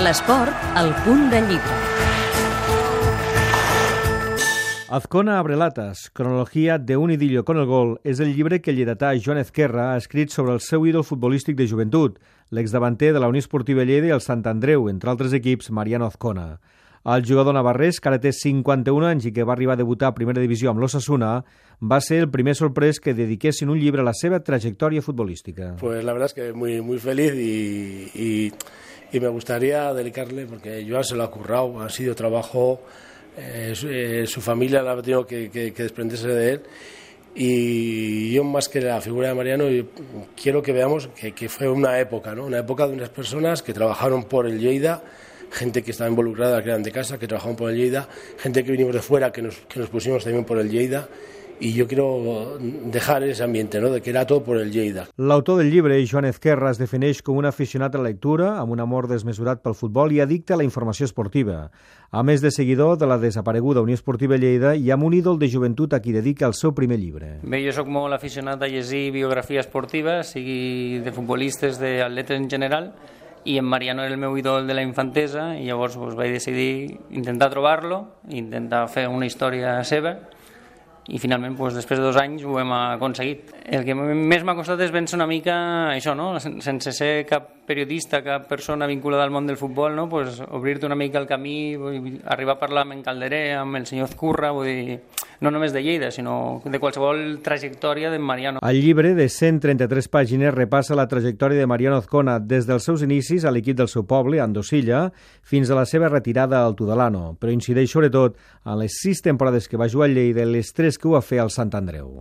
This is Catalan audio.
L'esport, al punt de llibre. Azcona abre latas, cronologia de un idillo con el gol, és el llibre que el lleidatà Joan Ezquerra ha escrit sobre el seu ídol futbolístic de joventut, l'exdavanter de la Unió Esportiva Lleida i el Sant Andreu, entre altres equips, Mariano Azcona. El jugador navarrès, que ara té 51 anys i que va arribar a debutar a primera divisió amb l'Ossassuna, va ser el primer sorprès que dediquessin un llibre a la seva trajectòria futbolística. Pues la verdad es que muy, muy feliz y, y, y me gustaría dedicarle, porque Joan se lo ha currado, ha sido trabajo, eh, su, eh, su, familia la ha tenido que, que, desprenderse de él. Y yo, más que la figura de Mariano, quiero que veamos que, fue una época, ¿no? una época de unas personas que trabajaron por el Lleida, gente que estaba involucrada, que eran de casa, que trabajaban por el Lleida, gente que vinimos de fuera, que nos, que nos pusimos también por el Lleida i jo quiero dejar ese ambiente, ¿no? de que era tot por el Lleida. L'autor del llibre, Joan Ezquerra, es defineix com un aficionat a la lectura, amb un amor desmesurat pel futbol i addicte a la informació esportiva. A més de seguidor de la desapareguda Unió Esportiva Lleida i amb un ídol de joventut a qui dedica el seu primer llibre. Bé, jo sóc molt aficionat a llegir biografia esportiva, sigui de futbolistes, d'atletes en general, i en Mariano era el meu ídol de la infantesa i llavors pues, vaig decidir intentar trobar-lo, intentar fer una història seva i finalment doncs, després de dos anys ho hem aconseguit. El que més m'ha costat és vèncer una mica això, no? sense ser cap periodista, cap persona vinculada al món del futbol, no? pues, obrir-te una mica el camí, arribar a parlar amb en Calderé, amb el senyor Zcurra, vull dir, no només de Lleida, sinó de qualsevol trajectòria de Mariano. El llibre de 133 pàgines repassa la trajectòria de Mariano Azcona des dels seus inicis a l'equip del seu poble, Andosilla, fins a la seva retirada al Tudelano, però incideix sobretot en les sis temporades que va jugar a Lleida i les tres que ho va fer al Sant Andreu.